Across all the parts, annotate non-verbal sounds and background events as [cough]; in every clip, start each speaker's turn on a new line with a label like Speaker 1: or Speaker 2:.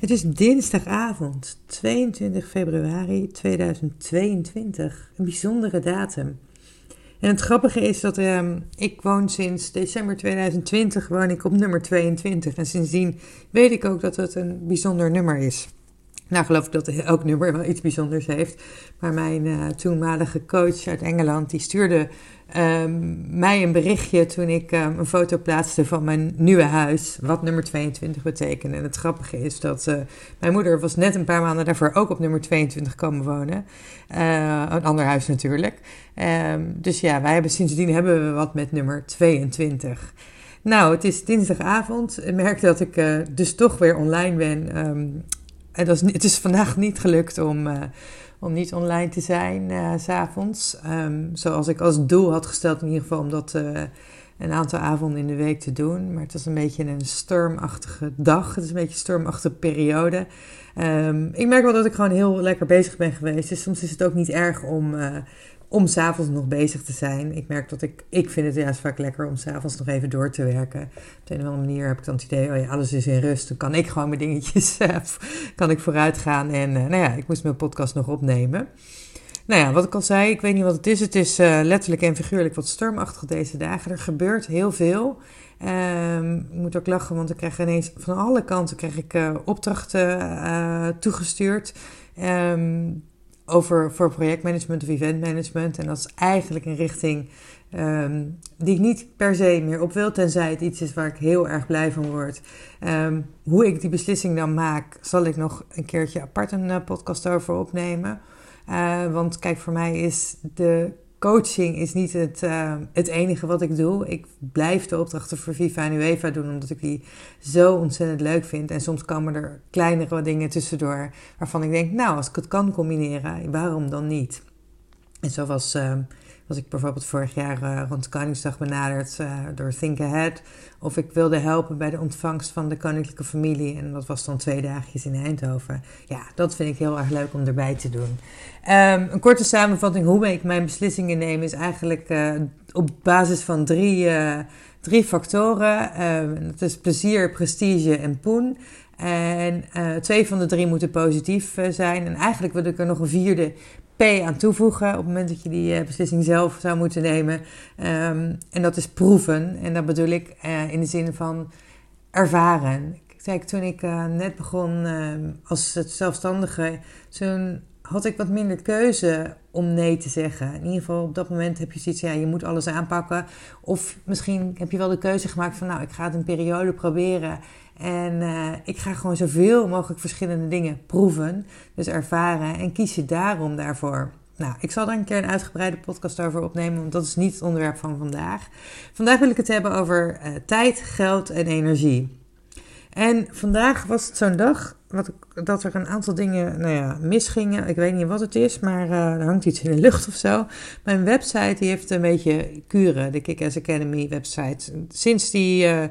Speaker 1: Het is dinsdagavond, 22 februari 2022. Een bijzondere datum. En het grappige is dat uh, ik woon sinds december 2020 woon ik op nummer 22. En sindsdien weet ik ook dat het een bijzonder nummer is. Nou geloof ik dat elk nummer wel iets bijzonders heeft. Maar mijn uh, toenmalige coach uit Engeland die stuurde um, mij een berichtje toen ik um, een foto plaatste van mijn nieuwe huis, wat nummer 22 betekent. En het grappige is dat uh, mijn moeder was net een paar maanden daarvoor ook op nummer 22 komen wonen. Uh, een ander huis natuurlijk. Um, dus ja, wij hebben sindsdien hebben we wat met nummer 22. Nou, het is dinsdagavond. Ik merk dat ik dus toch weer online ben. En het is vandaag niet gelukt om om niet online te zijn uh, s'avonds. Um, zoals ik als doel had gesteld in ieder geval om dat uh, een aantal avonden in de week te doen. Maar het was een beetje een stormachtige dag. Het is een beetje een stormachtige periode. Um, ik merk wel dat ik gewoon heel lekker bezig ben geweest. Dus soms is het ook niet erg om, om s'avonds nog bezig te zijn. Ik merk dat ik, ik vind het juist vaak lekker om s'avonds nog even door te werken. Op de een of andere manier heb ik dan het idee, oh ja, alles is in rust. Dan kan ik gewoon mijn dingetjes, [laughs] kan ik vooruit gaan. En uh, nou ja, ik moest mijn podcast nog opnemen. Nou ja, wat ik al zei, ik weet niet wat het is. Het is uh, letterlijk en figuurlijk wat stormachtig deze dagen. Er gebeurt heel veel. Um, ik moet ook lachen, want ik krijg ineens van alle kanten krijg ik opdrachten toegestuurd. Um, over voor projectmanagement of eventmanagement. En dat is eigenlijk een richting um, die ik niet per se meer op wil, tenzij het iets is waar ik heel erg blij van word. Um, hoe ik die beslissing dan maak, zal ik nog een keertje apart een uh, podcast over opnemen. Uh, want kijk, voor mij is de coaching is niet het, uh, het enige wat ik doe. Ik blijf de opdrachten voor Viva en UEFA doen, omdat ik die zo ontzettend leuk vind. En soms komen er kleinere dingen tussendoor waarvan ik denk, nou, als ik het kan combineren, waarom dan niet? En zo was, uh, was ik bijvoorbeeld vorig jaar uh, rond Koningsdag benaderd uh, door Think Ahead. Of ik wilde helpen bij de ontvangst van de koninklijke familie. En dat was dan twee dagjes in Eindhoven. Ja, dat vind ik heel erg leuk om erbij te doen. Um, een korte samenvatting hoe ik mijn beslissingen neem is eigenlijk uh, op basis van drie, drie factoren. Dat is plezier, prestige en poen. En twee van de drie moeten positief zijn. En eigenlijk wil ik er nog een vierde P aan toevoegen op het moment dat je die beslissing zelf zou moeten nemen. Um, en dat is proeven. En dat bedoel ik in de zin van ervaren. Kijk, toen ik net begon als zelfstandige, toen had ik wat minder keuze om nee te zeggen. In ieder geval op dat moment heb je zoiets, ja, je moet alles aanpakken. Of misschien heb je wel de keuze gemaakt van, nou, ik ga het een periode proberen. En uh, ik ga gewoon zoveel mogelijk verschillende dingen proeven, dus ervaren. En kies je daarom daarvoor. Nou, ik zal daar een keer een uitgebreide podcast over opnemen, want dat is niet het onderwerp van vandaag. Vandaag wil ik het hebben over uh, tijd, geld en energie. En vandaag was het zo'n dag wat, dat er een aantal dingen nou ja, misgingen. Ik weet niet wat het is, maar uh, er hangt iets in de lucht of zo. Mijn website die heeft een beetje kuren, de Kick-Ass Academy website. Sinds, die, uh,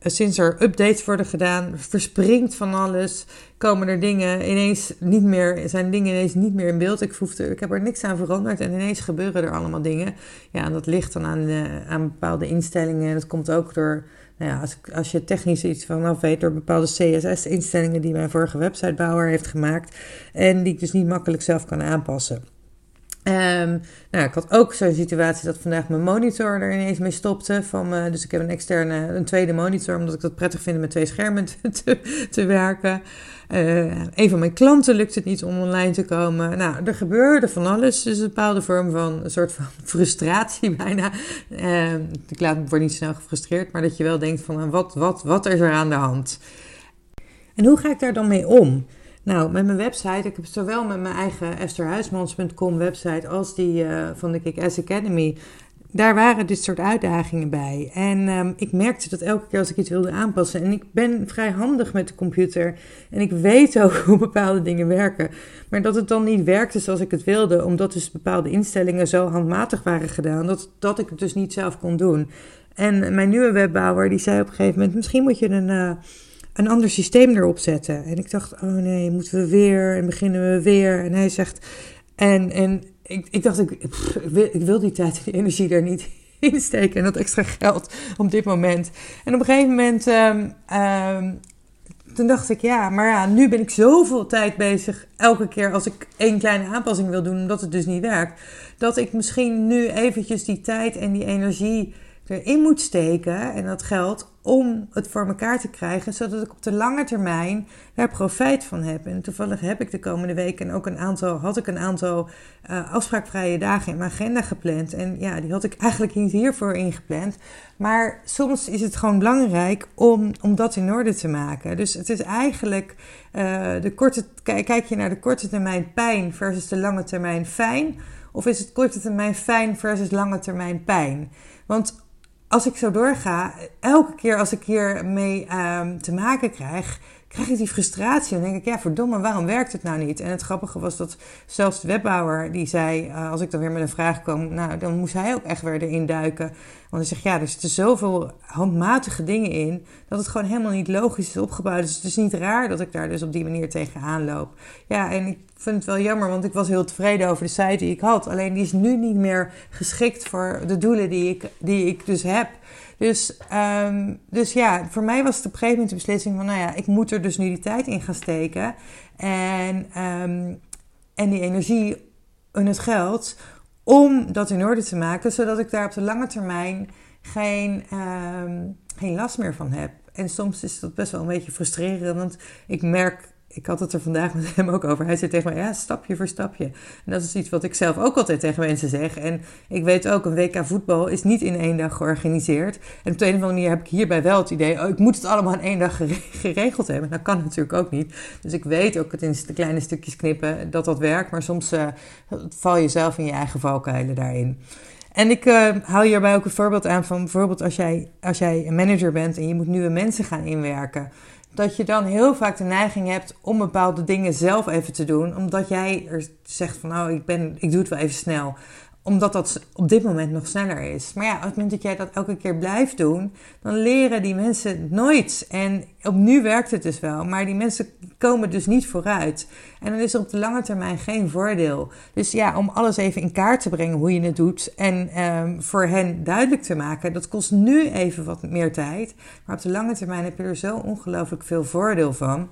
Speaker 1: sinds er updates worden gedaan, verspringt van alles. Komen er dingen ineens niet meer, zijn dingen ineens niet meer in beeld. Ik, hoefde, ik heb er niks aan veranderd en ineens gebeuren er allemaal dingen. Ja, en dat ligt dan aan, uh, aan bepaalde instellingen. Dat komt ook door nou ja, als, als je technisch iets vanaf weet door bepaalde CSS-instellingen die mijn vorige websitebouwer heeft gemaakt en die ik dus niet makkelijk zelf kan aanpassen. Um, nou, ik had ook zo'n situatie dat vandaag mijn monitor er ineens mee stopte. Van, dus ik heb een externe, een tweede monitor, omdat ik het prettig vind met twee schermen [laughs] te, te werken. Uh, een van mijn klanten lukt het niet om online te komen. Nou, er gebeurde van alles. Dus een bepaalde vorm van een soort van [laughs] frustratie bijna. Uh, ik laat me voor niet snel gefrustreerd, maar dat je wel denkt van wat, wat, wat is er aan de hand? En hoe ga ik daar dan mee om? Nou, met mijn website, ik heb zowel met mijn eigen estherhuismans.com website als die uh, van de Kick-Ass Academy daar waren dit soort uitdagingen bij. En ehm, ik merkte dat elke keer als ik iets wilde aanpassen. En ik ben vrij handig met de computer. En ik weet [laughs] ook hoe bepaalde dingen werken. Maar dat het dan niet werkte zoals ik het wilde. Omdat dus bepaalde instellingen zo handmatig waren gedaan. Dat, dat ik het dus niet zelf kon doen. En mijn nieuwe webbouwer die zei op een gegeven moment: Misschien moet je een. Uh, een ander systeem erop zetten. En ik dacht, oh nee, moeten we weer en beginnen we weer. En hij zegt, en, en ik, ik dacht, ik, ik, wil, die tijd en die energie daar niet [laughs] insteken. En dat extra geld op dit moment. En op een gegeven moment, um, um, toen dacht ik, ja, maar ja, nu ben ik zoveel tijd bezig. Elke keer als ik één kleine aanpassing wil doen, omdat het dus niet werkt. Dat ik misschien nu eventjes die tijd en die energie erin moet steken en dat geld om het voor elkaar te krijgen, zodat ik op de lange termijn daar profijt van heb. En toevallig heb ik de komende weken ook een aantal, had ik een aantal uh, afspraakvrije dagen in mijn agenda gepland. En ja, die had ik eigenlijk niet hiervoor ingepland. Maar soms is het gewoon belangrijk om, om dat in orde te maken. Dus het is eigenlijk uh, de korte, kijk je naar de korte termijn pijn versus de lange termijn fijn. Of is het korte termijn fijn versus lange termijn pijn? Want als ik zo doorga, elke keer als ik hiermee um, te maken krijg, krijg ik die frustratie. En denk ik, ja, verdomme, waarom werkt het nou niet? En het grappige was dat zelfs de webbouwer, die zei, uh, als ik dan weer met een vraag kwam, nou, dan moest hij ook echt weer erin duiken. Want hij zegt, ja, er zitten zoveel handmatige dingen in, dat het gewoon helemaal niet logisch is opgebouwd. Dus het is niet raar dat ik daar dus op die manier tegenaan loop. Ja, en ik vind het wel jammer, want ik was heel tevreden over de site die ik had. Alleen die is nu niet meer geschikt voor de doelen die ik, die ik dus heb. Dus, um, dus ja, voor mij was het op een gegeven moment de beslissing van, nou ja, ik moet er dus nu die tijd in gaan steken. En, um, en die energie en het geld om dat in orde te maken, zodat ik daar op de lange termijn geen, um, geen last meer van heb. En soms is dat best wel een beetje frustrerend, want ik merk ik had het er vandaag met hem ook over. Hij zei tegen mij, ja, stapje voor stapje. En dat is iets wat ik zelf ook altijd tegen mensen zeg. En ik weet ook, een WK voetbal is niet in één dag georganiseerd. En op de een of andere manier heb ik hierbij wel het idee... oh, ik moet het allemaal in één dag geregeld hebben. Dat kan natuurlijk ook niet. Dus ik weet ook het in de kleine stukjes knippen dat dat werkt. Maar soms uh, val je zelf in je eigen valkuilen daarin. En ik uh, haal hierbij ook een voorbeeld aan van bijvoorbeeld als jij, als jij een manager bent en je moet nieuwe mensen gaan inwerken dat je dan heel vaak de neiging hebt om bepaalde dingen zelf even te doen. Omdat jij er zegt van nou, ik, ben, ik doe het wel even snel omdat dat op dit moment nog sneller is. Maar ja, op het moment dat jij dat elke keer blijft doen, dan leren die mensen nooit. En op nu werkt het dus wel, maar die mensen komen dus niet vooruit. En dan is er op de lange termijn geen voordeel. Dus ja, om alles even in kaart te brengen hoe je het doet en um, voor hen duidelijk te maken, dat kost nu even wat meer tijd. Maar op de lange termijn heb je er zo ongelooflijk veel voordeel van.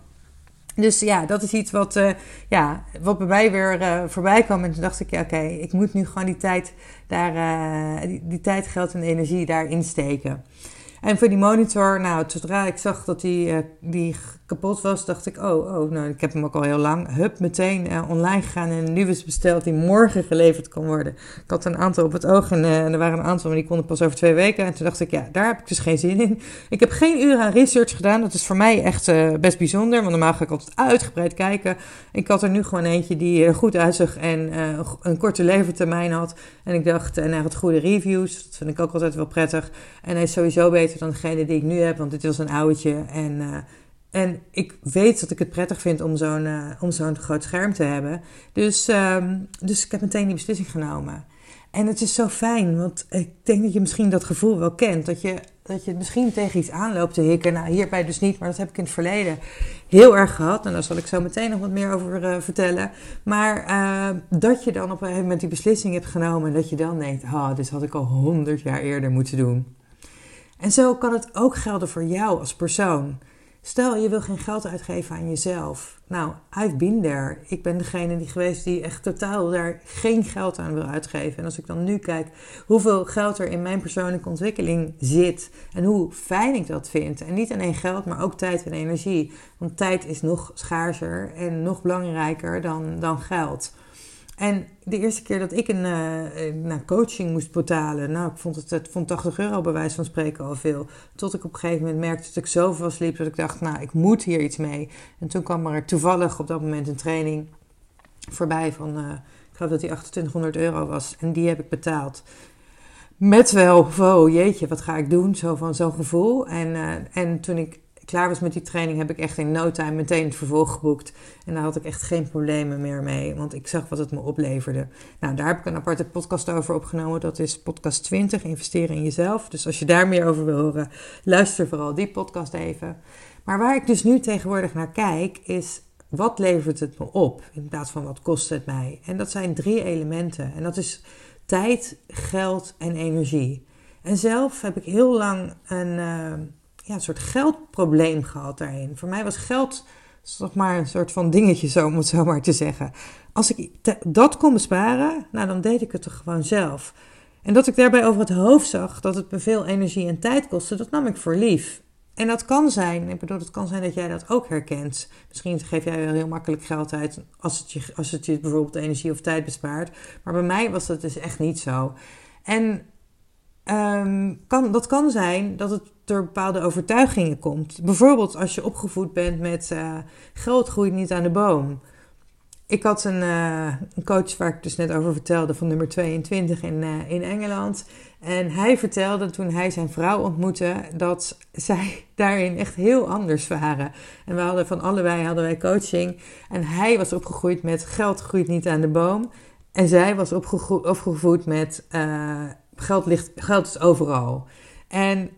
Speaker 1: Dus ja, dat is iets wat, uh, ja, wat bij mij weer uh, voorbij kwam. En toen dacht ik, ja, oké, ik moet nu gewoon die tijd, daar, die, die, tijd, geld en energie daarin steken. En voor die monitor, nou, zodra ik zag dat die, die kapot was, dacht ik, oh, oh, nou, ik heb hem ook al heel lang. Hup, meteen uh, online gegaan en een nieuwe besteld die morgen geleverd kon worden. Ik had een aantal op het oog en, uh, er waren een aantal, maar die konden pas over twee weken. En toen dacht ik, ja, daar heb ik dus geen zin in. Ik heb geen uren aan research gedaan. Dat is voor mij echt uh, best bijzonder, want normaal ga ik altijd uitgebreid kijken. Ik had er nu gewoon eentje die goed uitzag en een korte levertermijn had. En ik dacht, en hij had goede reviews. Dat vind ik ook altijd wel prettig. En hij is sowieso beter dan degene die ik nu heb, want dit was een oudje en... En ik weet dat ik het prettig vind om zo'n uh, om zo'n groot scherm te hebben. Dus, um, dus ik heb meteen die beslissing genomen. En het is zo fijn, want ik denk dat je misschien dat gevoel wel kent. Dat je, dat je misschien tegen iets aanloopt te hikken. Nou, hierbij dus niet, maar dat heb ik in het verleden heel erg gehad. En daar zal ik zo meteen nog wat meer over uh, vertellen. Maar uh, dat je dan op een gegeven moment die beslissing hebt genomen. En dat je dan denkt, oh, dit had ik al honderd jaar eerder moeten doen. En zo kan het ook gelden voor jou als persoon. Stel, je wil geen geld uitgeven aan jezelf. Nou, I've been there. Ik ben degene die geweest die echt totaal daar geen geld aan wil uitgeven. En als ik dan nu kijk hoeveel geld er in mijn persoonlijke ontwikkeling zit en hoe fijn ik dat vind. En niet alleen geld, maar ook tijd en energie. Want tijd is nog schaarser en nog belangrijker dan, dan geld. En de eerste keer dat ik een uh, coaching moest betalen, nou, ik vond het, het vond 80 euro bij wijze van spreken al veel. Tot ik op een gegeven moment merkte dat ik zoveel sliep dat ik dacht, nou, ik moet hier iets mee. En toen kwam er toevallig op dat moment een training voorbij van, uh, ik geloof dat die 2800 euro was. En die heb ik betaald. met wel, oh jeetje, wat ga ik doen? Zo van zo'n gevoel. En, uh, en toen ik klaar was met die training, heb ik echt in no time meteen het vervolg geboekt. En daar had ik echt geen problemen meer mee, want ik zag wat het me opleverde. Nou, daar heb ik een aparte podcast over opgenomen. Dat is podcast 20, investeren in jezelf. Dus als je daar meer over wil horen, luister vooral die podcast even. Maar waar ik dus nu tegenwoordig naar kijk, is wat levert het me op in plaats van wat kost het mij? En dat zijn drie elementen. En dat is tijd, geld en energie. En zelf heb ik heel lang een, uh, ja, een soort geldprobleem gehad daarin. Voor mij was geld toch maar een soort van dingetje, zo, om het zo maar te zeggen. Als ik dat kon besparen, nou, dan deed ik het toch gewoon zelf. En dat ik daarbij over het hoofd zag dat het me veel energie en tijd kostte, dat nam ik voor lief. En dat kan zijn, ik bedoel, het kan zijn dat jij dat ook herkent. Misschien geef jij wel heel makkelijk geld uit als het je, als het je bijvoorbeeld energie of tijd bespaart. Maar bij mij was dat dus echt niet zo. En um, kan, dat kan zijn dat het door bepaalde overtuigingen komt. Bijvoorbeeld als je opgevoed bent met uh, geld groeit niet aan de boom. Ik had een, uh, een, coach waar ik dus net over vertelde, van nummer 22 in, uh, in Engeland. En hij vertelde toen hij zijn vrouw ontmoette dat [laughs] zij daarin echt heel anders waren. En we hadden van allebei hadden wij coaching. En hij was opgegroeid met geld groeit niet aan de boom. En zij was opgevoed met geld, ligt, geld is overal. En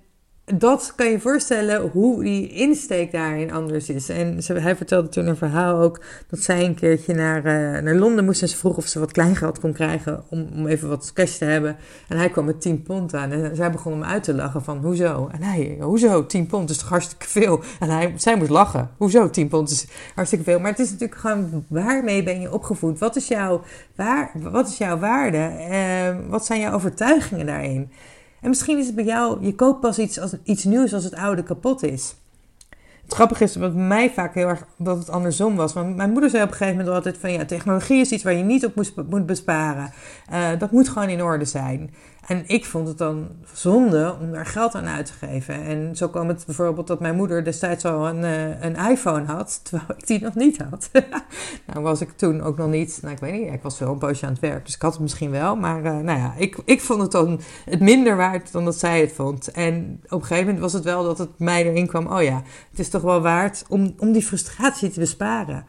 Speaker 1: dat kan je voorstellen hoe die insteek daarin anders is. En hij vertelde toen een verhaal ook dat zij een keertje naar, uh, naar Londen moest en ze vroeg of ze wat kleingeld kon krijgen om, om even wat cash te hebben. En hij kwam met 10 pond aan en zij begon hem uit te lachen van hoezo? En hij, hoezo 10 pond is toch hartstikke veel? En hij, zij moest lachen. Hoezo 10 pond is hartstikke veel? Maar het is natuurlijk gewoon waarmee ben je opgevoed? Wat is jouw, waar, wat is jouw waarde? Uh, wat zijn jouw overtuigingen daarin? En misschien is het bij jou, je koopt pas iets, als, iets nieuws als het oude kapot is. Het grappige is wat bij mij vaak heel erg dat het andersom was. Want mijn moeder zei op een gegeven moment altijd van ja, technologie is iets waar je niet op moet besparen. Uh, dat moet gewoon in orde zijn. En ik vond het dan zonde om daar geld aan uit te geven. En zo kwam het bijvoorbeeld dat mijn moeder destijds al een, uh, een iPhone had, [laughs] terwijl ik die nog niet had. [laughs] nou was ik toen ook nog niet, nou ik weet niet, ik was wel een poosje aan het werk, dus ik had het misschien wel. Maar uh, nou ja, ik, ik vond het dan het minder waard dan dat zij het vond. En op een gegeven moment was het wel dat het mij erin kwam, oh ja, het is toch wel waard om, om die frustratie te besparen.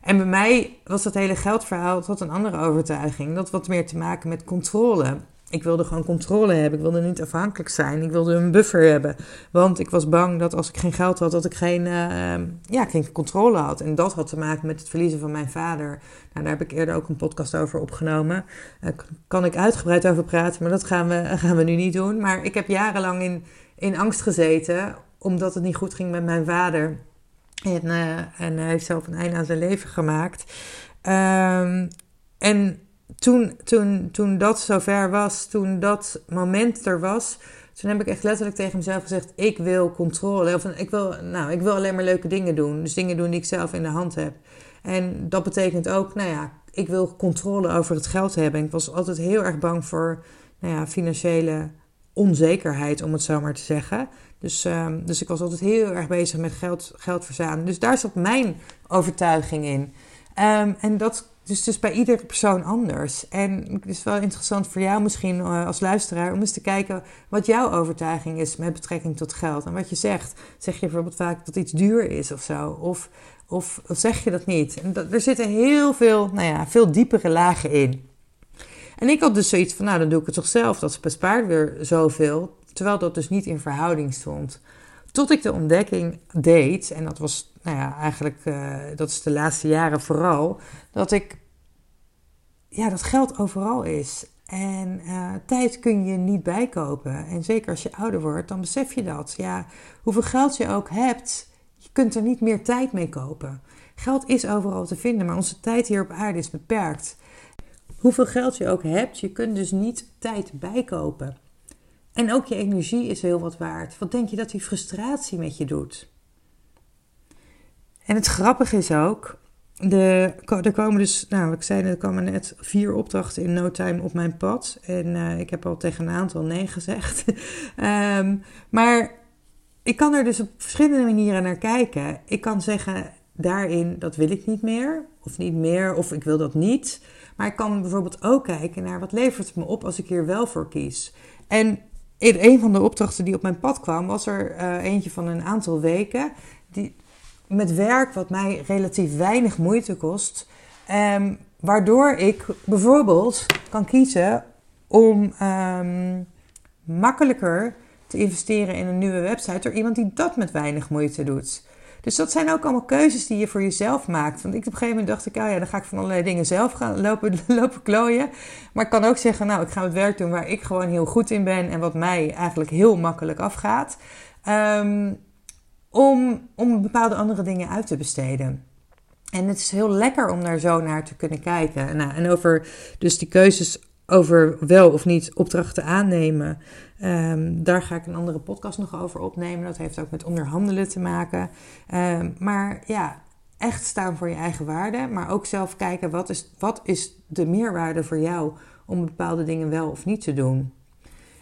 Speaker 1: En bij mij was dat hele geldverhaal tot een andere overtuiging. Dat wat meer te maken met controle. Ik wilde gewoon controle hebben. Ik wilde niet afhankelijk zijn. Ik wilde een buffer hebben. Want ik was bang dat als ik geen geld had, dat ik geen, uh, ja, geen controle had. En dat had te maken met het verliezen van mijn vader. Nou, daar heb ik eerder ook een podcast over opgenomen. Daar kan ik uitgebreid over praten, maar dat gaan we, [laughs] gaan we nu niet doen. Maar ik heb jarenlang in, in angst gezeten, omdat het niet goed ging met mijn vader. En, uh, en hij heeft zelf een einde aan zijn leven gemaakt. Um, en toen, toen, toen dat zover was, toen dat moment er was, toen heb ik echt letterlijk tegen mezelf gezegd: Ik wil controle. Of ik wil, nou, ik wil alleen maar leuke dingen doen. Dus dingen doen die ik zelf in de hand heb. En dat betekent ook, nou ja, ik wil controle over het geld hebben. En ik was altijd heel erg bang voor nou ja, financiële onzekerheid, om het zo maar te zeggen. Dus, um, dus ik was altijd heel erg bezig met geld, geld verzamelen. Dus daar zat mijn overtuiging in. Um, en dat dus, dus bij iedere persoon anders. En het is wel interessant voor jou misschien uh, als luisteraar om eens te kijken wat jouw overtuiging is met betrekking tot geld. En wat je zegt. Zeg je bijvoorbeeld vaak dat iets duur is of zo? Of, of, zeg je dat niet? En er zitten heel veel, nou ja, veel diepere lagen in. En ik had dus zoiets van, nou dan doe ik het toch zelf. Dat bespaart weer zoveel. Terwijl dat dus niet in verhouding stond. Tot ik de ontdekking deed, en dat was nou ja, eigenlijk, uh, dat is de laatste jaren vooral, dat ik, ja, dat geld overal is. En uh, tijd kun je niet bijkopen. En zeker als je ouder wordt, dan besef je dat. Ja, hoeveel geld je ook hebt, je kunt er niet meer tijd mee kopen. Geld is overal te vinden, maar onze tijd hier op aarde is beperkt. Hoeveel geld je ook hebt, je kunt dus niet tijd bijkopen. En ook je energie is heel wat waard. Wat denk je dat die frustratie met je doet? En het grappige is ook, de, er komen dus, nou, ik zei er komen net vier opdrachten in no time op mijn pad. En uh, ik heb al tegen een aantal nee gezegd. um, [laughs] maar ik kan er dus op verschillende manieren naar kijken. Ik kan zeggen daarin, dat wil ik niet meer. Of niet meer, of ik wil dat niet. Maar ik kan bijvoorbeeld ook kijken naar wat levert het me op als ik hier wel voor kies. En een van de opdrachten die op mijn pad kwam, was er uh, eentje van een aantal weken. Die, met werk wat mij relatief weinig moeite kost. Um, waardoor ik bijvoorbeeld kan kiezen om um, makkelijker te investeren in een nieuwe website door iemand die dat met weinig moeite doet. Dus dat zijn ook allemaal keuzes die je voor jezelf maakt. Want ik op een gegeven moment dacht ik, oh ja, dan ga ik van allerlei dingen zelf gaan lopen, [laughs] lopen klooien. Maar ik kan ook zeggen, nou, ik ga het werk doen waar ik gewoon heel goed in ben en wat mij eigenlijk heel makkelijk afgaat. Um, om, om bepaalde andere dingen uit te besteden. En het is heel lekker om daar zo naar te kunnen kijken. Nou, en over dus die keuzes over wel of niet opdrachten aannemen. Um, daar ga ik een andere podcast nog over opnemen. Dat heeft ook met onderhandelen te maken. Um, maar ja, echt staan voor je eigen waarde. Maar ook zelf kijken wat is, wat is de meerwaarde voor jou om bepaalde dingen wel of niet te doen.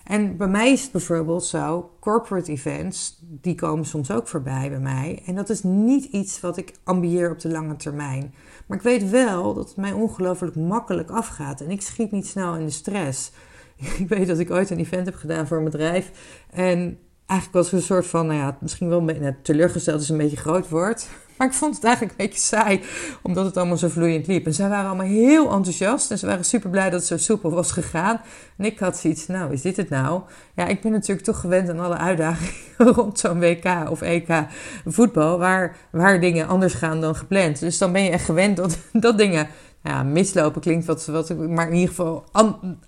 Speaker 1: En bij mij is het bijvoorbeeld zo, corporate events, die komen soms ook voorbij bij mij. En dat is niet iets wat ik ambieer op de lange termijn. Maar ik weet wel dat het mij ongelooflijk makkelijk afgaat. En ik schiet niet snel in de stress. [laughs] Ik weet dat ik ooit een event heb gedaan voor een bedrijf. En eigenlijk was het een soort van, nou ja, misschien wel nou, teleurgesteld is een beetje groot woord. Maar ik vond het eigenlijk een beetje saai, omdat het allemaal zo vloeiend liep. En zij waren allemaal heel enthousiast en ze waren super blij dat het zo soepel was gegaan. En ik had zoiets, nou, is dit het nou? Ja, ik ben natuurlijk toch gewend aan alle uitdagingen [laughs] rond zo'n WK of EK voetbal, waar, waar dingen anders gaan dan gepland. Dus dan ben je echt gewend dat, [laughs] dat dingen ja, mislopen klinkt wat, wat maar in ieder geval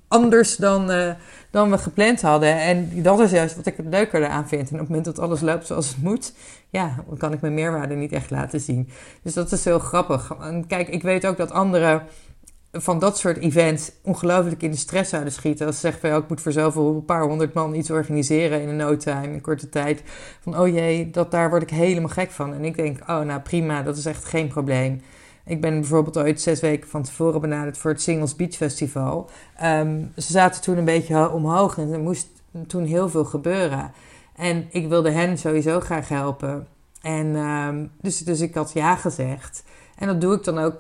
Speaker 1: anders dan, uh, dan we gepland hadden. En dat is juist wat ik het leuker eraan vind. En op het moment dat alles loopt zoals het moet, ja, dan kan ik mijn meerwaarde niet echt laten zien. Dus dat is heel grappig. En kijk, ik weet ook dat anderen van dat soort events ongelooflijk in de stress zouden schieten. Als ze zeggen ik moet voor zoveel een paar honderd man iets organiseren in een no in een korte tijd. Van oh jee, dat, daar word ik helemaal gek van. En ik denk, oh nou prima, dat is echt geen probleem. Ik ben bijvoorbeeld ooit zes weken van tevoren benaderd voor het Singles Beach Festival. Um, ze zaten toen een beetje omhoog en er moest toen heel veel gebeuren. En ik wilde hen sowieso graag helpen. En um, dus, dus ik had ja gezegd. En dat doe ik dan ook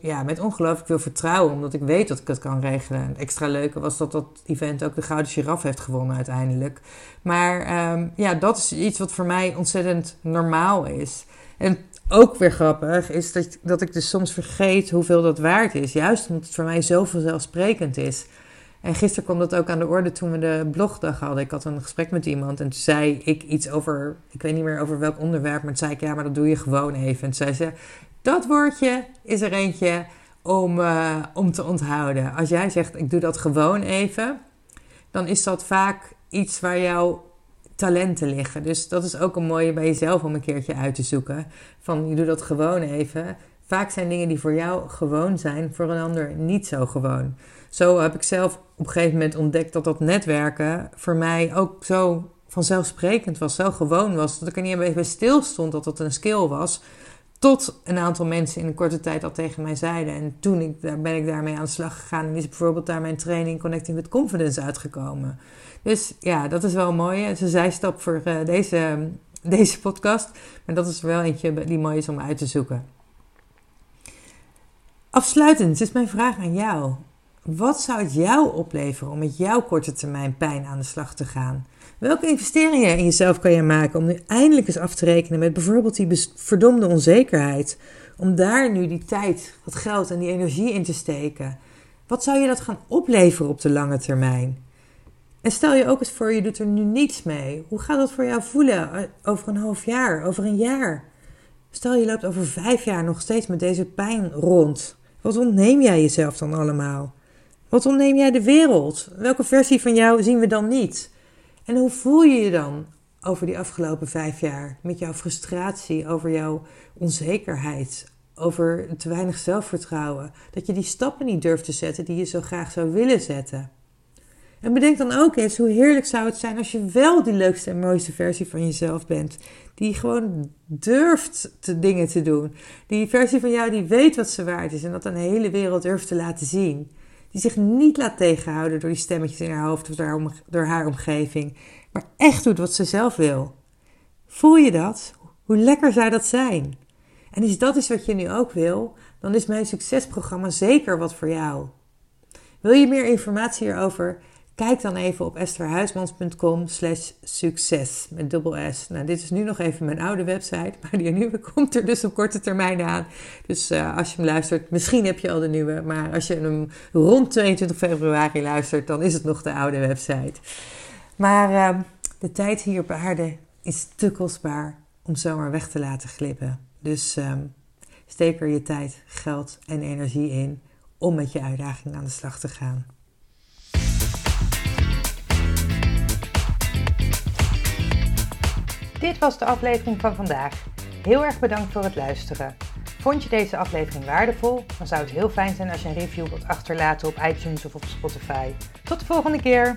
Speaker 1: ja, met ongelooflijk veel vertrouwen, omdat ik weet dat ik het kan regelen. Het extra leuke was dat dat event ook de Gouden Giraffe heeft gewonnen uiteindelijk. Maar um, ja, dat is iets wat voor mij ontzettend normaal is. En ook weer grappig is dat, dat ik dus soms vergeet hoeveel dat waard is. Juist omdat het voor mij zo vanzelfsprekend is. En gisteren kwam dat ook aan de orde toen we de blogdag hadden. Ik had een gesprek met iemand en toen zei ik iets over, ik weet niet meer over welk onderwerp, maar toen zei ik ja, maar dat doe je gewoon even. En toen zei ze, dat woordje is er eentje om, uh, om te onthouden. Als jij zegt ik doe dat gewoon even, dan is dat vaak iets waar jouw talenten liggen. Dus dat is ook een mooie bij jezelf om een keertje uit te zoeken. Van je doet dat gewoon even. Vaak zijn dingen die voor jou gewoon zijn, voor een ander niet zo gewoon. Zo heb ik zelf op een gegeven moment ontdekt dat dat netwerken voor mij ook zo vanzelfsprekend was, zo gewoon was, dat ik er niet even bij stil stond dat dat een skill was. Tot een aantal mensen in een korte tijd al tegen mij zeiden. En toen ik, daar ben ik daarmee aan de slag gegaan. En is bijvoorbeeld daar mijn training Connecting with Confidence uitgekomen. Dus ja, dat is wel mooi. Het is een zijstap voor uh, deze, [laughs] deze podcast. Maar dat is wel eentje die mooi is om uit te zoeken. Afsluitend is mijn vraag aan jou. Wat zou het jou opleveren om met jouw korte termijn pijn aan de slag te gaan? Welke investeringen in jezelf kan je maken om nu eindelijk eens af te rekenen met bijvoorbeeld die verdomde onzekerheid? Om daar nu die tijd, dat geld en die energie in te steken. Wat zou je dat gaan opleveren op de lange termijn? En stel je ook eens voor, je doet er nu niets mee. Hoe gaat dat voor jou voelen eh, over een half jaar, over een jaar? Stel je loopt over vijf jaar nog steeds met deze pijn rond. Wat ontneem jij jezelf dan allemaal? Wat ontneem jij de wereld? Welke versie van jou zien we dan niet? En hoe voel je je dan over die afgelopen vijf jaar? Met jouw frustratie, over jouw onzekerheid, over te weinig zelfvertrouwen. Dat je die stappen niet durft te zetten die je zo graag zou willen zetten. En bedenk dan ook eens hoe heerlijk zou het zijn als je wel die leukste en mooiste versie van jezelf bent. Die gewoon durft te dingen te doen. Die versie van jou die weet wat ze waard is en dat aan de hele wereld durft te laten zien. Die zich niet laat tegenhouden door die stemmetjes in haar hoofd of door haar omgeving. Maar echt doet wat ze zelf wil. Voel je dat? Hoe lekker zou dat zijn? En is dat is wat je nu ook wil, dan is mijn succesprogramma zeker wat voor jou. Wil je meer informatie hierover? Kijk dan even op estherhuismans.com slash succes met dubbel S. Nou, dit is nu nog even mijn oude website, [laughs] maar die nieuwe komt er dus op korte termijn aan. Dus uh, als je hem luistert, misschien heb je al de nieuwe, maar als je hem rond 22 februari luistert, dan is het nog de oude website. Maar uh, de tijd hier op aarde is te kostbaar om zomaar weg te laten glippen. Dus uh, steek er je tijd, geld en energie in om met je uitdaging aan de slag te gaan. Dit was de aflevering van vandaag. Heel erg bedankt voor het luisteren. Vond je deze aflevering waardevol? Dan zou het heel fijn zijn als je een review wilt achterlaten op iTunes of op Spotify. Tot de volgende keer!